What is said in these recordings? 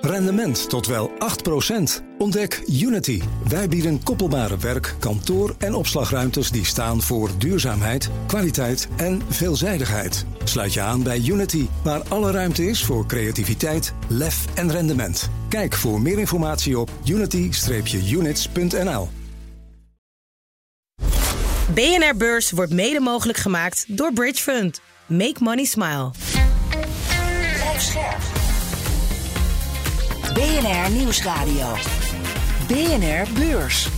Rendement tot wel 8%. Ontdek Unity. Wij bieden koppelbare werk, kantoor en opslagruimtes die staan voor duurzaamheid, kwaliteit en veelzijdigheid. Sluit je aan bij Unity, waar alle ruimte is voor creativiteit, lef en rendement. Kijk voor meer informatie op unity-units.nl. BNR Beurs wordt mede mogelijk gemaakt door Bridge Fund. Make money smile. BNR Nieuwsradio. BNR Beurs.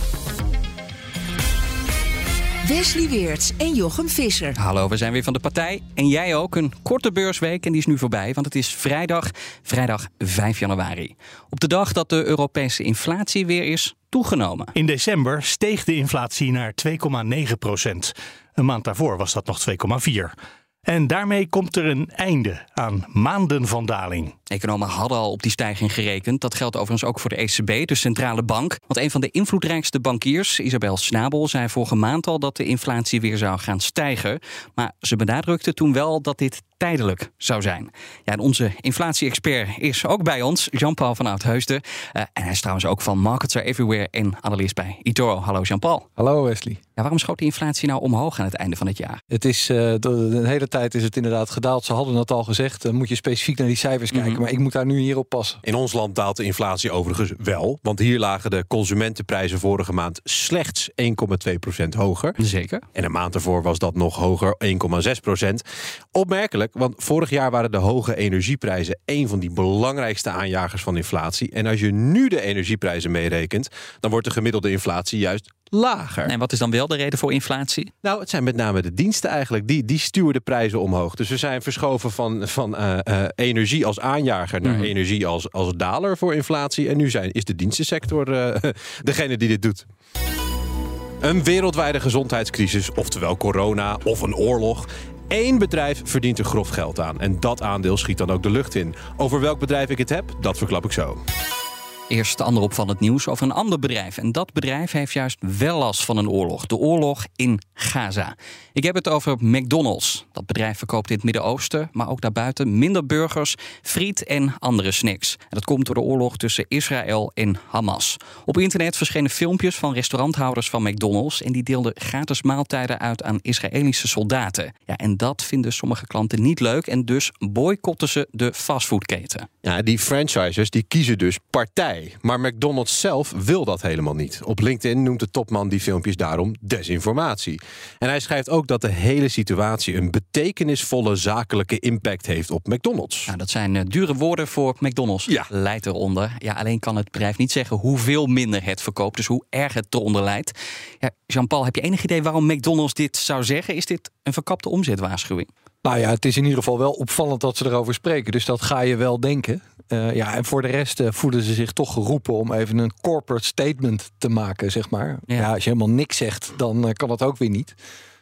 Wesley Weerts en Jochem Visser. Hallo, we zijn weer van de partij. En jij ook. Een korte beursweek en die is nu voorbij, want het is vrijdag, vrijdag 5 januari. Op de dag dat de Europese inflatie weer is toegenomen. In december steeg de inflatie naar 2,9 procent. Een maand daarvoor was dat nog 2,4. En daarmee komt er een einde aan maanden van daling. Economen hadden al op die stijging gerekend. Dat geldt overigens ook voor de ECB, de centrale bank. Want een van de invloedrijkste bankiers, Isabel Snabel, zei vorige maand al dat de inflatie weer zou gaan stijgen. Maar ze benadrukte toen wel dat dit tijdelijk zou zijn. Ja, en onze inflatie-expert is ook bij ons, Jean-Paul van Oudheusden. Uh, en hij is trouwens ook van Markets Are Everywhere en analist bij eToro. Hallo Jean-Paul. Hallo Wesley. Ja, waarom schoot de inflatie nou omhoog aan het einde van het jaar? Het is, uh, de, hele tijd is het inderdaad gedaald. Ze hadden het al gezegd. Dan moet je specifiek naar die cijfers kijken. Mhm. Maar ik moet daar nu hier op passen. In ons land daalt de inflatie overigens wel. Want hier lagen de consumentenprijzen vorige maand slechts 1,2% hoger. Zeker. En een maand ervoor was dat nog hoger, 1,6%. Opmerkelijk, want vorig jaar waren de hoge energieprijzen een van die belangrijkste aanjagers van inflatie. En als je nu de energieprijzen meerekent, dan wordt de gemiddelde inflatie juist lager. En wat is dan wel de reden voor inflatie? Nou, het zijn met name de diensten eigenlijk. Die, die stuwen de prijzen omhoog. Dus we zijn verschoven van, van uh, uh, energie als aanjager naar mm. energie als, als daler voor inflatie. En nu zijn, is de dienstensector uh, degene die dit doet. Een wereldwijde gezondheidscrisis, oftewel corona of een oorlog. Eén bedrijf verdient er grof geld aan. En dat aandeel schiet dan ook de lucht in. Over welk bedrijf ik het heb, dat verklap ik zo. Eerst ander opvallend nieuws over een ander bedrijf. En dat bedrijf heeft juist wel last van een oorlog. De oorlog in Gaza. Ik heb het over McDonald's. Dat bedrijf verkoopt in het Midden-Oosten, maar ook daarbuiten minder burgers, friet en andere snacks. En dat komt door de oorlog tussen Israël en Hamas. Op internet verschenen filmpjes van restauranthouders van McDonald's. En die deelden gratis maaltijden uit aan Israëlische soldaten. Ja, en dat vinden sommige klanten niet leuk. En dus boycotten ze de fastfoodketen. Ja, die franchisers die kiezen dus partij. Maar McDonald's zelf wil dat helemaal niet. Op LinkedIn noemt de topman die filmpjes daarom desinformatie. En hij schrijft ook dat de hele situatie een betekenisvolle zakelijke impact heeft op McDonald's. Nou, dat zijn uh, dure woorden voor McDonald's. Ja. Leidt eronder. Ja, alleen kan het bedrijf niet zeggen hoeveel minder het verkoopt, dus hoe erg het eronder leidt. Ja, Jean-Paul, heb je enig idee waarom McDonald's dit zou zeggen? Is dit een verkapte omzetwaarschuwing? Nou ja, het is in ieder geval wel opvallend dat ze erover spreken. Dus dat ga je wel denken. Uh, ja, en voor de rest uh, voelen ze zich toch geroepen om even een corporate statement te maken, zeg maar. Ja, als je helemaal niks zegt, dan uh, kan dat ook weer niet.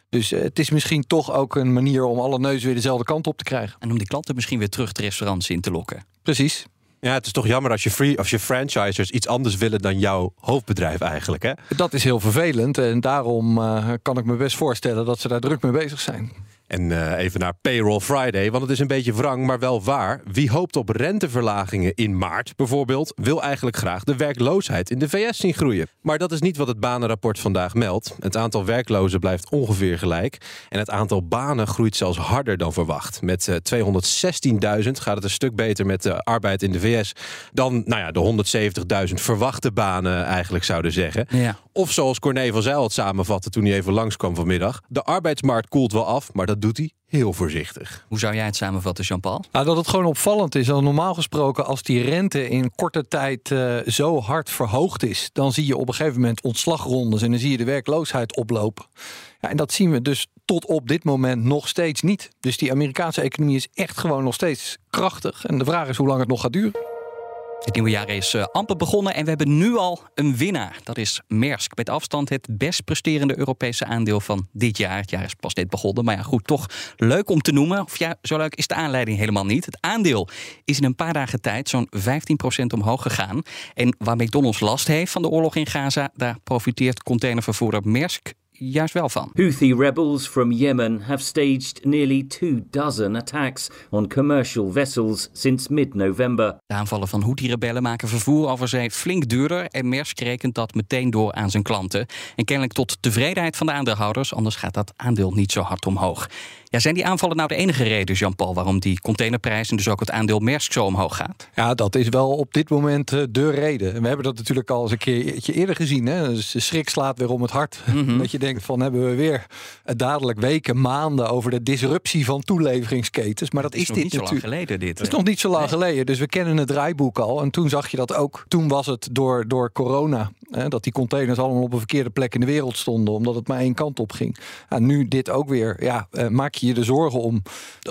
Dus het is misschien toch ook een manier om alle neuzen weer dezelfde kant op te krijgen. En om die klanten misschien weer terug de restaurants in te lokken. Precies. Ja, het is toch jammer als je, free, als je franchisers iets anders willen dan jouw hoofdbedrijf eigenlijk. Hè? Dat is heel vervelend en daarom kan ik me best voorstellen dat ze daar druk mee bezig zijn. En uh, even naar Payroll Friday, want het is een beetje wrang, maar wel waar. Wie hoopt op renteverlagingen in maart bijvoorbeeld, wil eigenlijk graag de werkloosheid in de VS zien groeien. Maar dat is niet wat het banenrapport vandaag meldt. Het aantal werklozen blijft ongeveer gelijk. En het aantal banen groeit zelfs harder dan verwacht. Met uh, 216.000 gaat het een stuk beter met de arbeid in de VS dan nou ja, de 170.000 verwachte banen eigenlijk zouden zeggen. Ja. Of zoals Corné van Zijl het samenvatte toen hij even langskwam vanmiddag. De arbeidsmarkt koelt wel af, maar dat doet hij heel voorzichtig. Hoe zou jij het samenvatten, Jean-Paul? Nou, dat het gewoon opvallend is. normaal gesproken, als die rente in korte tijd uh, zo hard verhoogd is, dan zie je op een gegeven moment ontslagrondes en dan zie je de werkloosheid oplopen. Ja, en dat zien we dus tot op dit moment nog steeds niet. Dus die Amerikaanse economie is echt gewoon nog steeds krachtig. En de vraag is hoe lang het nog gaat duren. Het nieuwe jaar is uh, amper begonnen en we hebben nu al een winnaar. Dat is Maersk. Met afstand het best presterende Europese aandeel van dit jaar. Het jaar is pas net begonnen, maar ja, goed, toch leuk om te noemen. Of ja, zo leuk is de aanleiding helemaal niet. Het aandeel is in een paar dagen tijd zo'n 15% omhoog gegaan. En waar McDonald's last heeft van de oorlog in Gaza, daar profiteert containervervoerder Maersk juist wel van. Houthi rebels from Yemen have staged nearly two dozen attacks on commercial vessels since mid-November. De aanvallen van Houthi-rebellen maken vervoer over zee flink duurder en Maersk rekent dat meteen door aan zijn klanten. En kennelijk tot tevredenheid van de aandeelhouders, anders gaat dat aandeel niet zo hard omhoog. Ja, zijn die aanvallen nou de enige reden, Jean-Paul, waarom die containerprijs en dus ook het aandeel Maersk zo omhoog gaat? Ja, dat is wel op dit moment eh, de reden. En we hebben dat natuurlijk al eens een keertje eerder gezien. Hè? Dus de schrik slaat weer om het hart. Mhm. Dat je denkt van hebben we weer eh, dadelijk weken, maanden over de disruptie van toeleveringsketens. Maar dat is, nog dit niet zo lang natuurlijk. geleden dit. Dat is nog niet zo lang geleden. Dus we kennen het draaiboek al. En toen zag je dat ook. Toen was het door, door corona. Hè, dat die containers allemaal op een verkeerde plek in de wereld stonden. Omdat het maar één kant op ging. Ja, nu dit ook weer. Ja, eh, maak je je er zorgen om.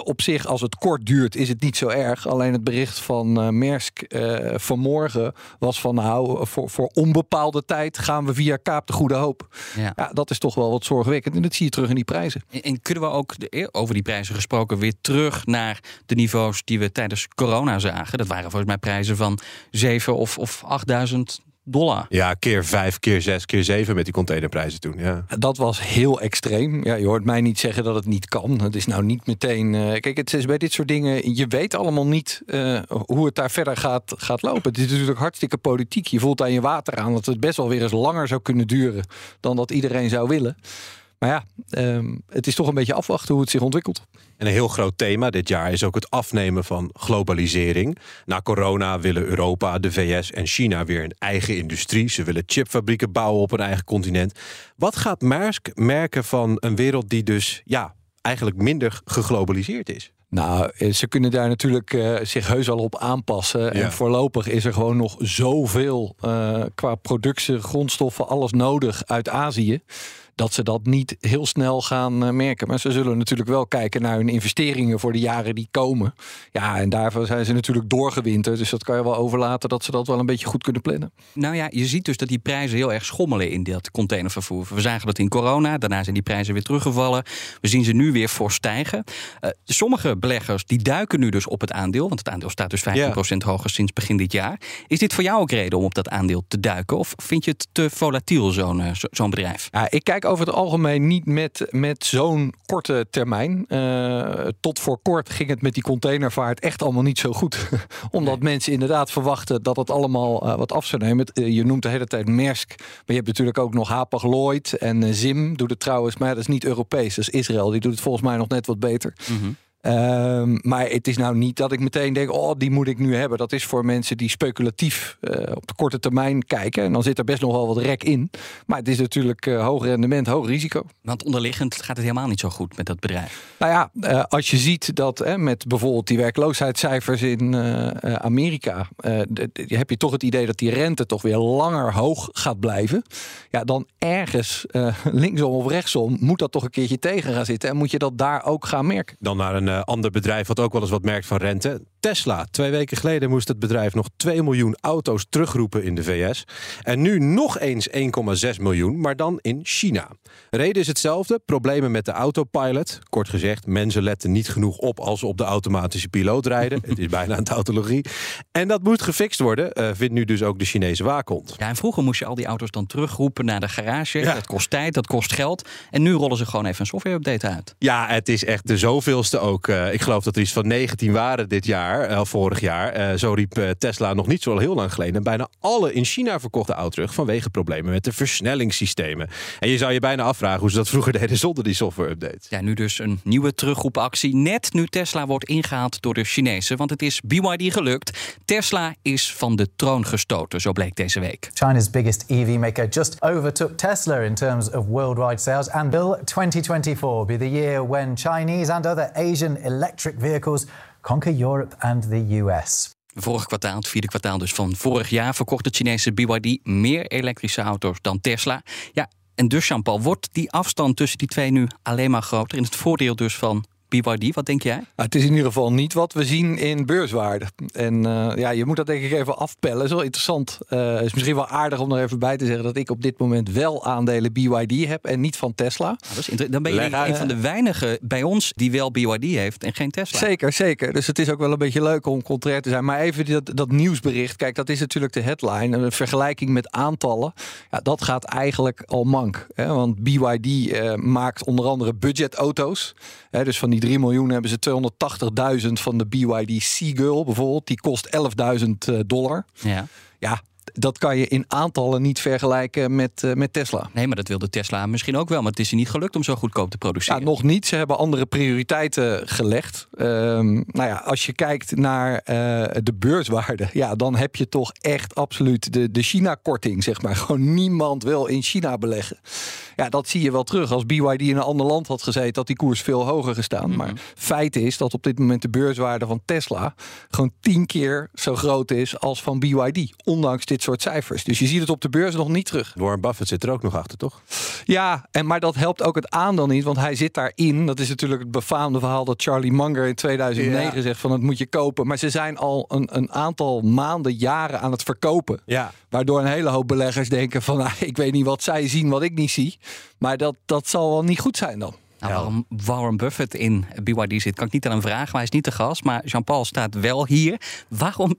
Op zich, als het kort duurt, is het niet zo erg. Alleen het bericht van eh Maersk eh, vanmorgen was van... nou, voor, voor onbepaalde tijd gaan we via Kaap de Goede Hoop. Ja. Ja, dat is toch wel wat zorgwekkend. En dat zie je terug in die prijzen. En, en kunnen we ook, de- eh, over die prijzen gesproken, weer terug naar de niveaus die we tijdens corona zagen? Dat waren volgens mij prijzen van 7 of, of 8000 dollar. Ja, keer vijf, keer zes, keer zeven met die containerprijzen toen. Ja. Dat was heel extreem. Ja, je hoort mij niet zeggen dat het niet kan. Het is nou niet meteen. eh, kijk, het is bij dit soort dingen. Je weet allemaal niet eh, hoe het daar verder gaat, gaat lopen. Het is natuurlijk hartstikke politiek. Je voelt aan je water aan dat het best wel weer eens langer zou kunnen duren dan dat iedereen zou willen. Maar ja, ehm, het is toch een beetje afwachten hoe het zich ontwikkelt. En een heel groot thema dit jaar is ook het afnemen van globalisering. Na corona willen Europa, de VS en China weer een eigen industrie. Ze willen chipfabrieken bouwen op een eigen continent. Wat gaat Maersk merken van een wereld die dus ja, eigenlijk minder geglobaliseerd is? Nou, eh, ze kunnen daar natuurlijk eh, zich heus al op aanpassen. Ja. En voorlopig is er gewoon nog zoveel eh, qua productie, grondstoffen, alles nodig uit Azië. Dat ze dat niet heel snel gaan eh, merken. Maar ze zullen natuurlijk wel kijken naar hun investeringen voor de jaren die komen. Ja, en daarvoor zijn ze natuurlijk doorgewinterd. Dus dat kan je wel overlaten dat ze dat wel een beetje goed kunnen plannen. Nou ja, je ziet dus dat die prijzen heel erg schommelen in dat containervervoer. We zagen dat in corona, daarna zijn die prijzen weer teruggevallen. We zien ze nu weer voor stijgen. Eh, sommige beleggers die duiken nu dus op het aandeel, want het aandeel staat dus 15% hoger sinds begin dit jaar. Is dit voor jou ook reden om op dat aandeel te duiken? Of vind je het te volatiel, zo'n eh, zo- zo'n bedrijf? Ja, ik kijk over het algemeen niet met, met zo'n korte termijn. Eh, tot voor kort ging het met die containervaart echt allemaal niet zo goed. Omdat mensen inderdaad verwachten dat het allemaal eh, wat af zou nemen. Eh, je noemt de hele tijd Maersk. Maar je hebt natuurlijk ook nog Hapag-Lloyd en eh, Zim doet het trouwens. Maar dat is niet Europees, dat is Israël. Die doet het volgens mij nog net wat beter. Ehm, maar het is nou niet dat ik meteen denk, oh, die moet ik nu hebben. Dat is voor mensen die speculatief eh, op de korte termijn kijken. En dan zit er best nog wel wat rek in. Maar het is natuurlijk eh, hoog rendement, hoog risico. Want onderliggend gaat het helemaal niet zo goed met dat bedrijf. Nou ja, eh, als je ziet dat hè, met bijvoorbeeld die werkloosheidscijfers in eh, eh, Amerika, eh, heb je toch het idee dat die rente toch weer langer hoog gaat blijven. Ja, dan ergens eh, linksom of rechtsom moet dat toch een keertje tegen gaan zitten. En moet je dat daar ook gaan merken. Dan naar een ander bedrijf wat ook wel eens wat merkt van rente. Tesla. Twee weken geleden moest het bedrijf nog 2 miljoen auto's terugroepen in de VS. En nu nog eens 1,6 miljoen, maar dan in China. Reden is hetzelfde. Problemen met de autopilot. Kort gezegd, mensen letten niet genoeg op als ze op de automatische piloot rijden. het is bijna een tautologie. En dat moet gefixt worden, eh, vindt nu dus ook de Chinese waakhond. Ja, en vroeger moest je al die auto's dan terugroepen naar de garage. Ja. Dat kost tijd, dat kost geld. En nu rollen ze gewoon even een software-update uit. Ja, het is echt de zoveelste ook. Eh, ik geloof dat er iets van 19 waren dit jaar, eh, vorig jaar. Eh, zo riep eh, Tesla nog niet zo heel lang geleden. En bijna alle in China verkochte auto's terug vanwege problemen met de versnellingssystemen. En je zou je bijna afvragen hoe ze dat vroeger deden zonder die software-update. Ja, nu dus een nieuwe terugroepactie. Net nu Tesla wordt ingehaald door de Chinezen. Want het is BYD gelukt. Tesla is van de troon gestoten, zo bleek deze week. China's biggest EV maker just overtook Tesla in terms of worldwide sales, and will 2024 be the year when Chinese and other Asian electric vehicles conquer Europe and the US? Vorig kwartaal, het vierde kwartaal dus van vorig jaar, verkocht het Chinese BYD meer elektrische auto's dan Tesla. Ja, en dus Jean-Paul, wordt die afstand tussen die twee nu alleen maar groter? In het voordeel dus van BYD? Wat denk jij? Nou, het is in ieder geval niet wat we zien in beurswaarde. En uh, ja, je moet dat denk ik even afpellen. Dat is wel interessant. Uh, is misschien wel aardig om er even bij te zeggen dat ik op dit moment wel aandelen BYD heb en niet van Tesla. Nou, dan ben je een van de weinigen bij ons die wel BYD heeft en geen Tesla. Zeker, zeker. Dus het is ook wel een beetje leuk om contrair te zijn. Maar even dat, dat nieuwsbericht. Kijk, dat is natuurlijk de headline. Een vergelijking met aantallen. Ja, dat gaat eigenlijk al mank. Hè? Want BYD uh, maakt onder andere budgetauto's. Hè? Dus van die 3 miljoen hebben ze 280.000 van de BYD Seagull bijvoorbeeld. Die kost 11.000 dollar. Ja. Ja, dat kan je in aantallen niet vergelijken met, uh, met Tesla. Nee, maar dat wilde Tesla misschien ook wel. Maar het is er niet gelukt om zo goedkoop te produceren. Ja, nog niet. Ze hebben andere prioriteiten gelegd. Um, nou ja, als je kijkt naar uh, de beurswaarde, ja, dan heb je toch echt absoluut de, de China-korting, zeg maar. Gewoon niemand wil in China beleggen. Ja, dat zie je wel terug. Als BYD in een ander land had gezeten, had die koers veel hoger gestaan. Mm -hmm. Maar feit is dat op dit moment de beurswaarde van Tesla gewoon tien keer zo groot is als van BYD. Ondanks dit soort cijfers. Dus je ziet het op de beurs nog niet terug. Warren Buffett zit er ook nog achter, toch? Ja, en, maar dat helpt ook het aandeel niet, want hij zit daarin. Dat is natuurlijk het befaamde verhaal dat Charlie Munger in 2009 ja. zegt van het moet je kopen. Maar ze zijn al een, een aantal maanden, jaren aan het verkopen. Ja. Waardoor een hele hoop beleggers denken van ah, ik weet niet wat zij zien wat ik niet zie. Maar dat, dat zal wel niet goed zijn dan. Nou, waarom Warren Buffett in BYD zit, kan ik niet aan hem vragen. Maar hij is niet de gast. Maar Jean-Paul staat wel hier. Waarom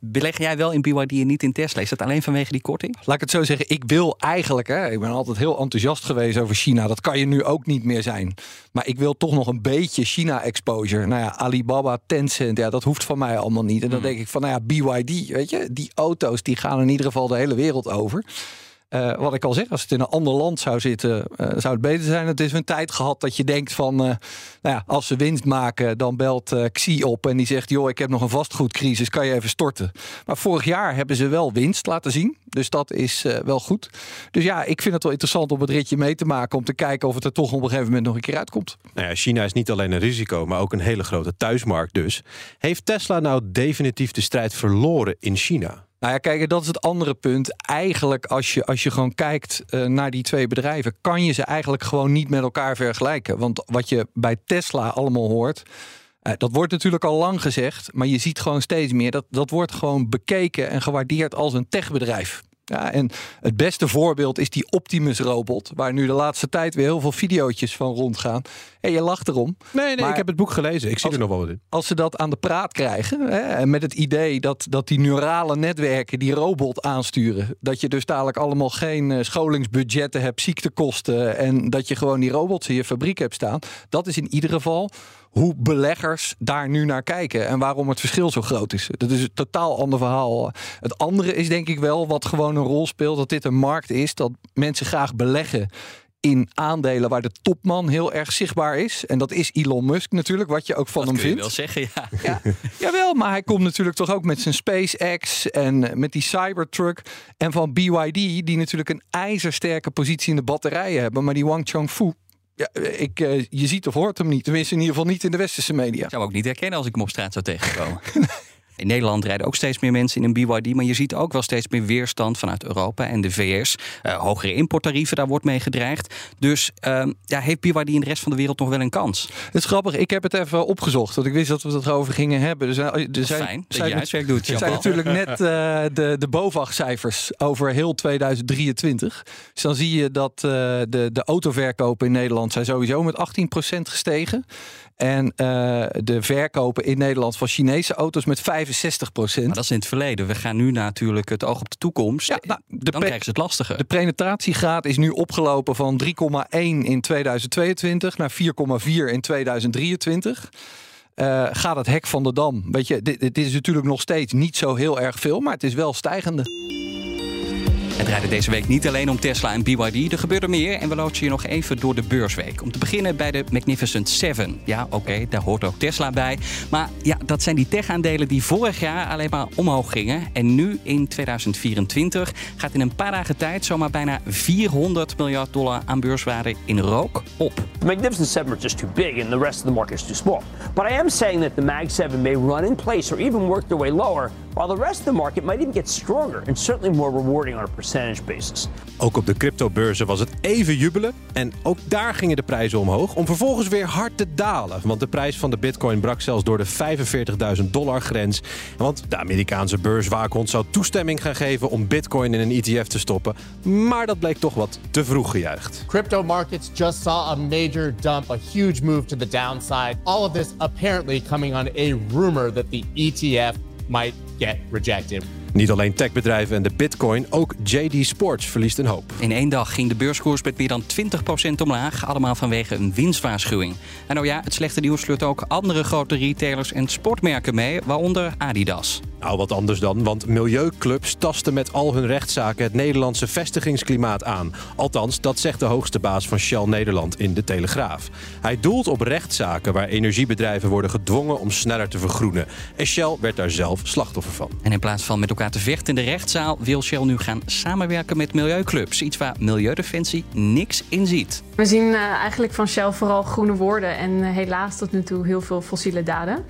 beleg jij wel in BYD en niet in Tesla? Is dat alleen vanwege die korting? Laat ik het zo zeggen. Ik wil eigenlijk, hè, ik ben altijd heel enthousiast geweest over China. Dat kan je nu ook niet meer zijn. Maar ik wil toch nog een beetje China-exposure. Nou ja, Alibaba, Tencent, ja, dat hoeft van mij allemaal niet. En dan denk ik van, nou ja, BYD, weet je, die auto's die gaan in ieder geval de hele wereld over. Uh, wat ik al zeg, als het in een ander land zou zitten, uh, zou het beter zijn. Het is een tijd gehad dat je denkt van, uh, nou ja, als ze winst maken, dan belt Xi op en die zegt, joh, ik heb nog een vastgoedcrisis, kan je even storten. Maar vorig jaar hebben ze wel winst laten zien, dus dat is wel goed. Dus ja, ik vind het wel interessant om het ritje mee te maken, om te kijken of het er toch op een gegeven moment nog een keer uitkomt. Nou ja, China is niet alleen een risico, maar ook een hele grote thuismarkt dus. Heeft Tesla nou definitief de strijd verloren in China? Nou ja, kijk, dat is het andere punt. Eigenlijk, als je, als je gewoon kijkt uh, naar die twee bedrijven, kan je ze eigenlijk gewoon niet met elkaar vergelijken. Want wat je bij Tesla allemaal hoort. Uh, dat wordt natuurlijk al lang gezegd, maar je ziet gewoon steeds meer dat dat wordt gewoon bekeken en gewaardeerd als een techbedrijf. Ja, en het beste voorbeeld is die Optimus robot, waar nu de laatste tijd weer heel veel video's van rondgaan. En je lacht erom. Nee, nee, ik heb het boek gelezen. Ik zie als, er nog wel wat in. Als ze dat aan de praat krijgen, hè, met het idee dat, dat die neurale netwerken die robot aansturen, dat je dus dadelijk allemaal geen uh, scholingsbudgetten hebt, ziektekosten en dat je gewoon die robots in je fabriek hebt staan, dat is in ieder geval hoe beleggers daar nu naar kijken en waarom het verschil zo groot is. Dat is een totaal ander verhaal. Het andere is denk ik wel wat gewoon een rol speelt, dat dit een markt is, dat mensen graag beleggen in aandelen waar de topman heel erg zichtbaar is. En dat is Elon Musk natuurlijk, wat je ook van dat hem vindt. Dat wil zeggen, ja. ja. Jawel, maar hij komt natuurlijk toch ook met zijn SpaceX en met die Cybertruck. En van BYD, die natuurlijk een ijzersterke positie in de batterijen hebben. Maar die Wang Chongfu, ja, ik, uh, je ziet of hoort hem niet. Tenminste, in ieder geval niet in de westerse media. Ik zou hem ook niet herkennen als ik hem op straat zou tegenkomen. In Nederland rijden ook steeds meer mensen in een BYD. Maar je ziet ook wel steeds meer weerstand vanuit Europa en de VS. Uh, hogere importtarieven, daar wordt mee gedreigd. Dus uh, ja, heeft BYD in de rest van de wereld nog wel een kans? Het is grappig, ik heb het even opgezocht. Want ik wist dat we het erover gingen hebben. Dus, er zijn, fijn dat zijn, je huiswerk doet, Er zijn natuurlijk net uh, de, de BOVAG-cijfers over heel 2023. Dus dan zie je dat de, de autoverkopen in Nederland zijn sowieso met 18% gestegen. En uh, de verkopen in Nederland van Chinese auto's met 65 procent. Maar dat is in het verleden. We gaan nu natuurlijk het oog op de toekomst. Ja, nou, de Dan krijgen ze het lastiger. De penetratiegraad is nu opgelopen van 3,1 in 2022 naar 4,4 in 2023. Uh, gaat het hek van de dam. Weet je, dit, dit is natuurlijk nog steeds niet zo heel erg veel, maar het is wel stijgende. Het rijdt deze week niet alleen om Tesla en BYD. Er gebeurt er meer en we loodsen je nog even door de beursweek. Om te beginnen bij de Magnificent Seven. Ja, oké, daar hoort ook Tesla bij. Maar ja, dat zijn die tech-aandelen die vorig jaar alleen maar omhoog gingen. En nu in 2024 gaat in een paar dagen tijd zomaar bijna 400 miljard dollar aan beurswaarde in rook op. The Magnificent Seven are just too big and the rest of the market is too small. But I am saying that the Mag 7 may run in place or even work their way lower while the rest of the market might even get stronger and certainly more rewarding on a percentage basis. Ook op de cryptobeurzen was het even jubelen. En ook daar gingen de prijzen omhoog. Om vervolgens weer hard te dalen. Want de prijs van de bitcoin brak zelfs door de 45.000 dollar grens. Want de Amerikaanse beurswaakhond zou toestemming gaan geven om bitcoin in een ETF te stoppen. Maar dat bleek toch wat te vroeg gejuicht. Crypto markets just saw a major dump, a huge move to the downside. All of this apparently coming on a rumor that the ETF might get rejected. Niet alleen techbedrijven en de bitcoin, ook JD Sports verliest een hoop. In één dag ging de beurskoers met meer dan 20% omlaag, allemaal vanwege een winstwaarschuwing. En nou ja, het slechte nieuws sleurt ook andere grote retailers en sportmerken mee, waaronder Adidas. Nou, wat anders dan, want milieuclubs tasten met al hun rechtszaken het Nederlandse vestigingsklimaat aan. Althans, dat zegt de hoogste baas van Shell Nederland in de Telegraaf. Hij doelt op rechtszaken waar energiebedrijven worden gedwongen om sneller te vergroenen. En Shell werd daar zelf slachtoffer van. En in plaats van met elkaar te vechten in de rechtszaal, wil Shell nu gaan samenwerken met milieuclubs. Iets waar Milieudefensie niks in ziet. We zien uh, eigenlijk van Shell vooral groene woorden en uh, helaas tot nu toe heel veel fossiele daden.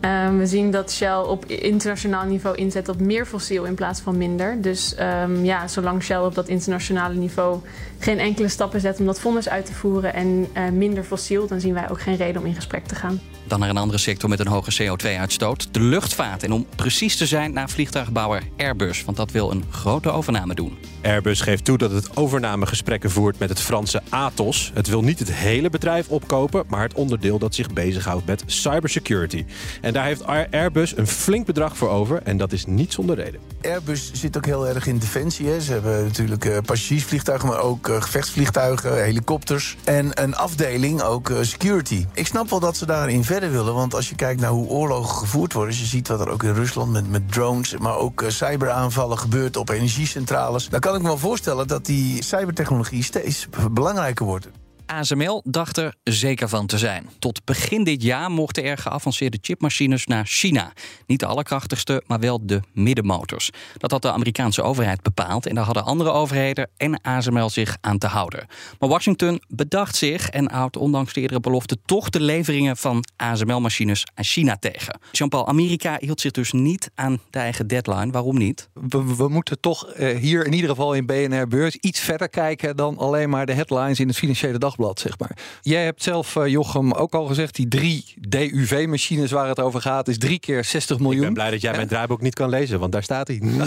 Um, we zien dat Shell op internationaal niveau inzet op meer fossiel in plaats van minder. Dus um, ja, zolang Shell op dat internationale niveau geen enkele stappen zet om dat vonnis uit te voeren en uh, minder fossiel, dan zien wij ook geen reden om in gesprek te gaan. Dan naar een andere sector met een hoge CO2-uitstoot, de luchtvaart. En om precies te zijn naar vliegtuigbouwer Airbus, want dat wil een grote overname doen. Airbus geeft toe dat het overnamegesprekken voert met het Franse Atos. Het wil niet het hele bedrijf opkopen, maar het onderdeel dat zich bezighoudt met cybersecurity. En daar heeft Airbus een flink bedrag voor over en dat is niet zonder reden. Airbus zit ook heel erg in defensie. Hè. Ze hebben natuurlijk uh, passagiersvliegtuigen, maar ook uh, gevechtsvliegtuigen, helikopters. En een afdeling ook uh, security. Ik snap wel dat ze daarin verder willen, want als je kijkt naar hoe oorlogen gevoerd worden, je ziet wat er ook in Rusland met, met drones, maar ook cyberaanvallen gebeurt op energiecentrales, dan kan ik me wel voorstellen dat die cybertechnologie steeds belangrijker wordt. ASML dacht er zeker van te zijn. Tot begin dit jaar mochten er geavanceerde chipmachines naar China. Niet de allerkrachtigste, maar wel de middenmotors. Dat had de Amerikaanse overheid bepaald en daar hadden andere overheden en ASML zich aan te houden. Maar Washington bedacht zich en houdt ondanks de eerdere belofte toch de leveringen van ASML-machines aan China tegen. Jean-Paul, Amerika hield zich dus niet aan de eigen deadline. Waarom niet? We, moeten toch uh, hier in ieder geval in BNR Beurs iets verder kijken dan alleen maar de headlines in het Financiële Dagblad zeg maar. Jij hebt zelf, uh, Jochem, ook al gezegd... die drie DUV-machines waar het over gaat... is drie keer 60 miljoen. Ik ben blij dat jij mijn draaiboek niet kan lezen, want daar staat hij.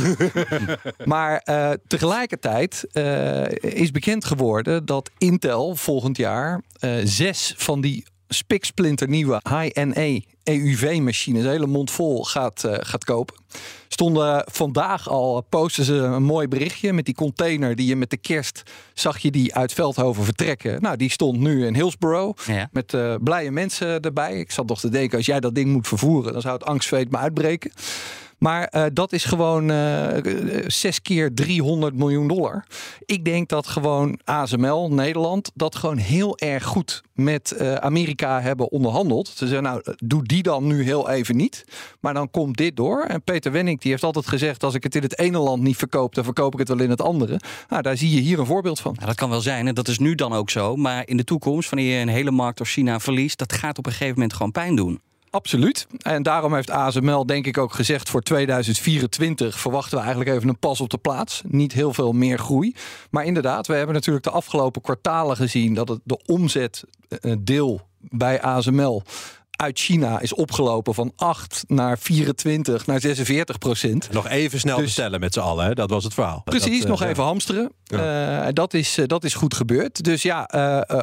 maar uh, tegelijkertijd uh, is bekend geworden... dat Intel volgend jaar zes van die spiksplinter nieuwe high-NA EUV-machines, hele mond vol, gaat, uh, gaat kopen. Stonden vandaag al, posten ze een mooi berichtje met die container die je met de kerst zag je die uit Veldhoven vertrekken. Nou, die stond nu in Hillsborough ja. met uh, blije mensen erbij. Ik zat toch te denken, als jij dat ding moet vervoeren, dan zou het angstzweet me uitbreken. Maar uh, dat is gewoon uh, zes keer 300 miljoen dollar. Ik denk dat gewoon ASML, Nederland, dat gewoon heel erg goed met uh, Amerika hebben onderhandeld. Ze zeggen, nou, doe die dan nu heel even niet. Maar dan komt dit door. En Peter Wenning die heeft altijd gezegd, als ik het in het ene land niet verkoop, dan verkoop ik het wel in het andere. Nou, daar zie je hier een voorbeeld van. Ja, dat kan wel zijn en dat is nu dan ook zo. Maar in de toekomst, wanneer je een hele markt door China verliest, dat gaat op een gegeven moment gewoon pijn doen. Absoluut. En daarom heeft ASML denk ik ook gezegd voor 2024 verwachten we eigenlijk even een pas op de plaats. Niet heel veel meer groei. Maar inderdaad, we hebben natuurlijk de afgelopen kwartalen gezien dat het de omzetdeel bij ASML uit China is opgelopen van 8 naar 24 naar 46 procent. Nog even snel dus, bestellen met z'n allen, hè? dat was het verhaal. Precies, dat, nog uh, even hamsteren. Ja. Uh, dat, is, uh, dat is goed gebeurd. Dus ja,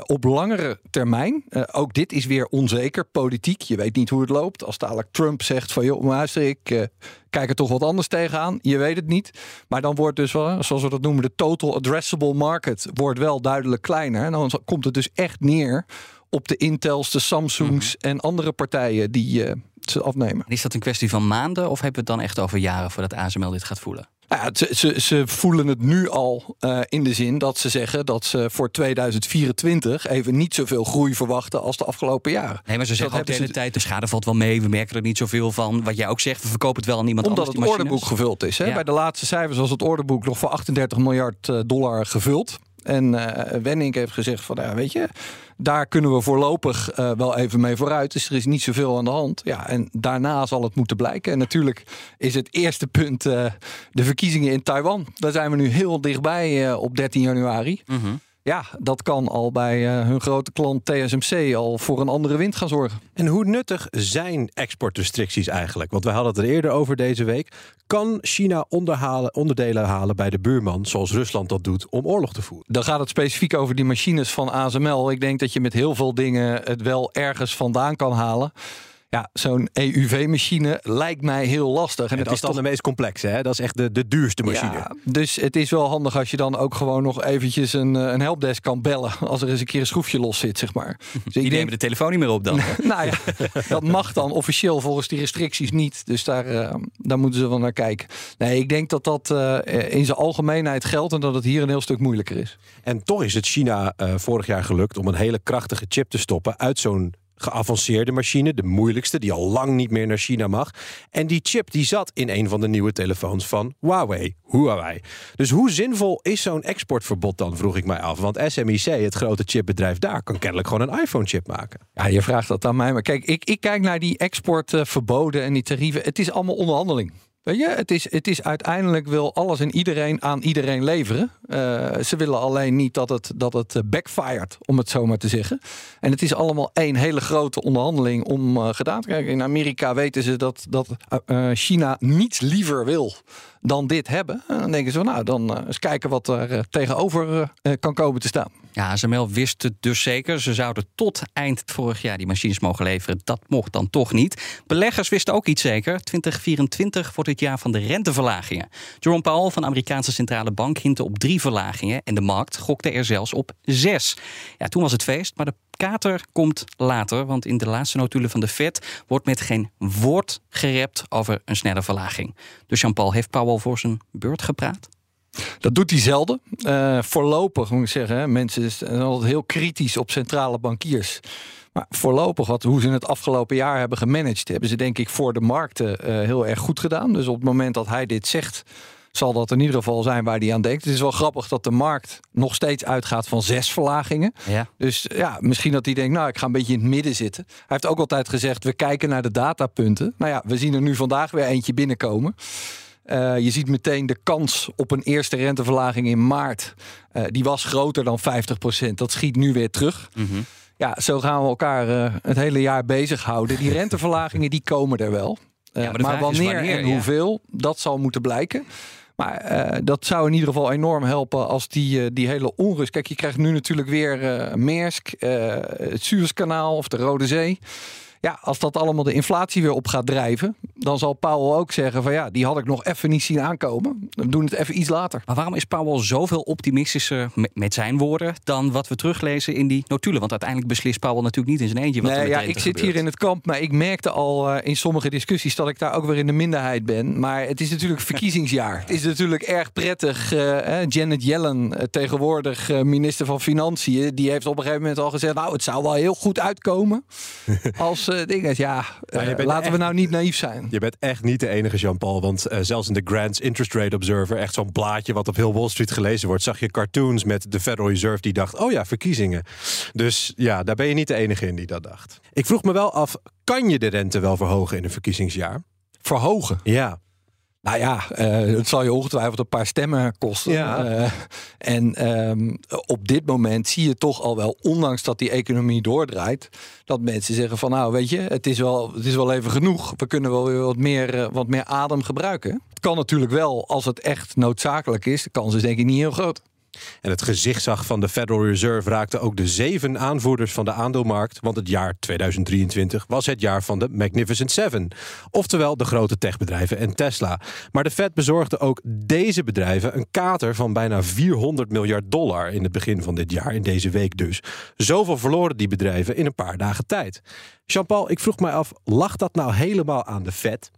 op langere termijn, ook dit is weer onzeker, politiek. Je weet niet hoe het loopt. Als dadelijk Trump zegt van joh, luister, ik kijk er toch wat anders tegenaan. Je weet het niet. Maar dan wordt dus wel, zoals we dat noemen, de total addressable market wordt wel duidelijk kleiner. En dan komt het dus echt neer op de Intels, de Samsungs mm. en andere partijen die uh, ze afnemen. Is dat een kwestie van maanden of hebben we het dan echt over jaren voordat ASML dit gaat voelen? Ja, ze, ze, ze, voelen het nu al uh, in de zin dat ze zeggen dat ze voor 2024 even niet zoveel groei verwachten als de afgelopen jaren. Nee, maar ze zeggen ook de hele ze... tijd, de schade valt wel mee, we merken er niet zoveel van. Wat jij ook zegt, we verkopen het wel aan iemand Omdat anders. Omdat het orderboek gevuld is. Hè? Ja. Bij de laatste cijfers was het orderboek nog voor 38 miljard dollar gevuld. En uh, Wenning heeft gezegd van, ja, weet je, daar kunnen we voorlopig uh, wel even mee vooruit. Dus er is niet zoveel aan de hand. Ja, en daarna zal het moeten blijken. En natuurlijk is het eerste punt uh, de verkiezingen in Taiwan. Daar zijn we nu heel dichtbij op 13 januari. Mm ja, dat kan al bij uh, hun grote klant TSMC al voor een andere wind gaan zorgen. En hoe nuttig zijn exportrestricties eigenlijk? Want we hadden het er eerder over deze week. Kan China onderdelen halen bij de buurman, zoals Rusland dat doet, om oorlog te voeren? Dan gaat het specifiek over die machines van ASML. Ik denk dat je met heel veel dingen het wel ergens vandaan kan halen. Ja, zo'n EUV-machine lijkt mij heel lastig. En, het dat is dan de meest complexe, hè? Dat is echt de, de duurste machine. Ja, dus het is wel handig als je dan ook gewoon nog eventjes een, eh, een helpdesk kan bellen. Als er eens een keer een schroefje los zit, zeg maar. Dus ik neem de telefoon niet meer op dan. nou ja, dat mag dan officieel volgens die restricties niet. Dus daar, uh, daar moeten ze wel naar kijken. Nee, ik denk dat dat uh, in zijn algemeenheid geldt en dat het hier een heel stuk moeilijker is. En toch is het China vorig jaar gelukt om een hele krachtige chip te stoppen uit zo'n geavanceerde machine, de moeilijkste, die al lang niet meer naar China mag. En die chip die zat in een van de nieuwe telefoons van Huawei. Huawei. Dus hoe zinvol is zo'n exportverbod dan, vroeg ik mij af. Want SMIC, het grote chipbedrijf daar, kan kennelijk gewoon een iPhone-chip maken. Ja, je vraagt dat aan mij. Maar kijk, ik, ik kijk naar die exportverboden en die tarieven. Het is allemaal onderhandeling. Weet je, het is, het is uiteindelijk wil alles en iedereen aan iedereen leveren. Uh, ze willen alleen niet dat het, dat het eh, backfired, om het zo maar te zeggen. En het is allemaal één hele grote onderhandeling om uh, gedaan te krijgen. In Amerika weten ze dat, dat China niets liever wil dan dit hebben. En dan denken ze, nou, dan eens kijken wat er tegenover kan komen te staan. Ja, ASML wist het dus zeker. Ze zouden tot eind vorig jaar die machines mogen leveren. Dat mocht dan toch niet. Beleggers wisten ook iets zeker. 2024 wordt het jaar van de renteverlagingen. Jerome Powell van de Amerikaanse Centrale Bank hintte op drie verlagingen. En de markt gokte er zelfs op zes. Ja, toen was het feest, maar de kater komt later. Want in de laatste notulen van de Fed wordt met geen woord gerept over een snelle verlaging. Dus Jean-Paul heeft Powell voor zijn beurt gepraat? Dat doet hij zelden. Uh, voorlopig moet ik zeggen, hè, mensen zijn altijd heel kritisch op centrale bankiers. Maar voorlopig, wat, hoe ze het afgelopen jaar hebben gemanaged, hebben ze denk ik voor de markten uh, heel erg goed gedaan. Dus op het moment dat hij dit zegt, zal dat in ieder geval zijn waar hij aan denkt. Het is wel grappig dat de markt nog steeds uitgaat van zes verlagingen. Ja. Dus ja, misschien dat hij denkt, nou, ik ga een beetje in het midden zitten. Hij heeft ook altijd gezegd, we kijken naar de datapunten. Nou ja, we zien er nu vandaag weer eentje binnenkomen. Uh, je ziet meteen de kans op een eerste renteverlaging in maart. Uh, die was groter dan 50%. Dat schiet nu weer terug. Mm -hmm. Ja, zo gaan we elkaar uh, het hele jaar bezighouden. Die renteverlagingen die komen er wel. Ja, maar, maar wanneer, wanneer, en hoeveel, dat zal moeten blijken. Maar uh, dat zou in ieder geval enorm helpen als die, uh, die hele onrust. Kijk, je krijgt nu natuurlijk weer uh, Maersk, het Suezkanaal of de Rode Zee. Ja, als dat allemaal de inflatie weer op gaat drijven, dan zal Powell ook zeggen van ja, die had ik nog even niet zien aankomen. We doen het even iets later. Maar waarom is Powell zoveel optimistischer met zijn woorden dan wat we teruglezen in die notulen? Want uiteindelijk beslist Powell natuurlijk niet in zijn eentje wat nee, er ja, Ik zit hier in het kamp, maar ik merkte al uh, in sommige discussies dat ik daar ook weer in de minderheid ben. Maar het is natuurlijk verkiezingsjaar. het is natuurlijk erg prettig. Uh, Janet Yellen, uh, tegenwoordig minister van Financiën, die heeft op een gegeven moment al gezegd, nou het zou wel heel goed uitkomen als uh, ding Ja, uh, laten echt, we nou niet naïef zijn. Je bent echt niet de enige, Jean-Paul. Want uh, zelfs in de Grants Interest Rate Observer, echt zo'n blaadje wat op heel Wall Street gelezen wordt, zag je cartoons met de Federal Reserve die dacht: oh ja, verkiezingen. Dus ja, daar ben je niet de enige in die dat dacht. Ik vroeg me wel af: kan je de rente wel verhogen in een verkiezingsjaar? Verhogen? Ja. Nou ja, uh, het zal je ongetwijfeld een paar stemmen kosten. Ja. Uh, en um, op dit moment zie je toch al wel, ondanks dat die economie doordraait, dat mensen zeggen van nou weet je, het is wel, het is wel even genoeg. We kunnen wel weer wat meer, uh, wat meer adem gebruiken. Het kan natuurlijk wel, als het echt noodzakelijk is. De kans is denk ik niet heel groot. En het gezichtsag van de Federal Reserve raakte ook de zeven aanvoerders van de aandeelmarkt, want het jaar 2023 was het jaar van de Magnificent Seven. Oftewel de grote techbedrijven en Tesla. Maar de Fed bezorgde ook deze bedrijven een kater van bijna 400 miljard dollar in het begin van dit jaar, in deze week dus. Zoveel verloren die bedrijven in een paar dagen tijd. Jean-Paul, ik vroeg mij af, lag dat nou helemaal aan de Fed?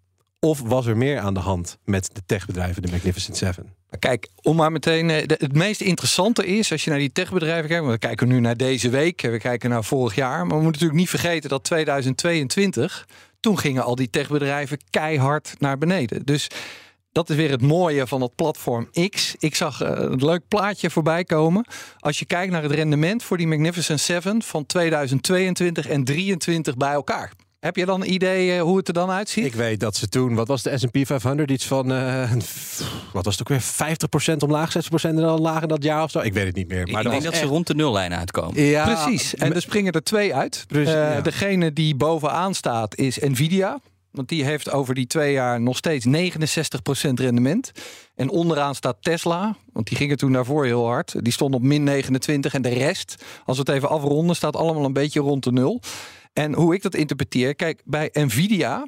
Of was er meer aan de hand met de techbedrijven, de Magnificent Seven? Kijk, om maar meteen. Het meest interessante is als je naar die techbedrijven kijkt. We kijken nu naar deze week. We kijken naar vorig jaar. Maar we moeten natuurlijk niet vergeten dat 2022. Toen gingen al die techbedrijven keihard naar beneden. Dus dat is weer het mooie van het platform X. Ik zag uh, een leuk plaatje voorbij komen. Als je kijkt naar het rendement voor die Magnificent 7 van 2022 en 2023 bij elkaar. Heb je dan een idee hoe het er dan uitziet? Ik weet dat ze toen, wat was de S&P 500, iets van, uh, wat was het ook weer, 50% omlaag, 60% en dan lager dat jaar of zo? Ik weet het niet meer. Maar ik denk dat ze rond de nullijn uitkomen. Ja, Precies, en er springen er twee uit. Precies, uh, ja. Degene die bovenaan staat is Nvidia. Want die heeft over die twee jaar nog steeds 69% rendement. En onderaan staat Tesla. Want die gingen toen daarvoor heel hard. Die stond op min 29. En de rest, als we het even afronden, staat allemaal een beetje rond de nul. En hoe ik dat interpreteer, kijk, bij Nvidia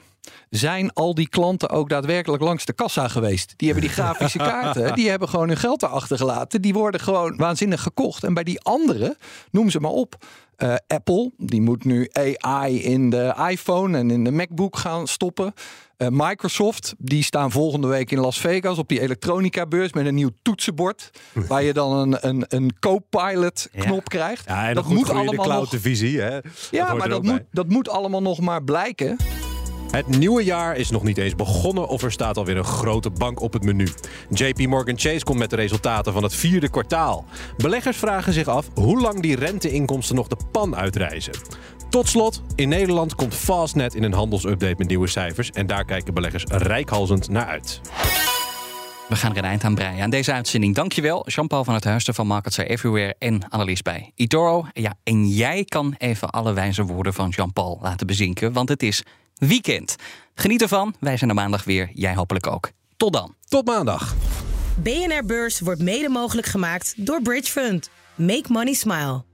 zijn al die klanten ook daadwerkelijk langs de kassa geweest. Die hebben die grafische kaarten, die hebben gewoon hun geld erachter gelaten. Die worden gewoon waanzinnig gekocht. En bij die andere, noem ze maar op. Uh, Apple, die moet nu AI in de iPhone en in de MacBook gaan stoppen. Uh, Microsoft, die staan volgende week in Las Vegas op die elektronica-beurs met een nieuw toetsenbord. waar je dan een, een, een co-pilot-knop ja. krijgt. Ja, en dat moet allemaal. De hè? Ja, dat maar dat moet, dat moet allemaal nog maar blijken. Het nieuwe jaar is nog niet eens begonnen of er staat alweer een grote bank op het menu. JP Morgan Chase komt met de resultaten van het vierde kwartaal. Beleggers vragen zich af hoe lang die renteinkomsten nog de pan uitreizen. Tot slot, in Nederland komt Fastnet in een handelsupdate met nieuwe cijfers en daar kijken beleggers rijkhalzend naar uit. We gaan er een eind aan breien aan deze uitzending. Dankjewel, Jean-Paul van het Huister van Markets Are Everywhere en Annelies bij Itoro. Ja, en jij kan even alle wijze woorden van Jean-Paul laten bezinken, want het is weekend. Geniet ervan. Wij zijn er maandag weer. Jij hopelijk ook. Tot dan. Tot maandag. BNR Beurs wordt mede mogelijk gemaakt door Bridge Fund. Make money smile.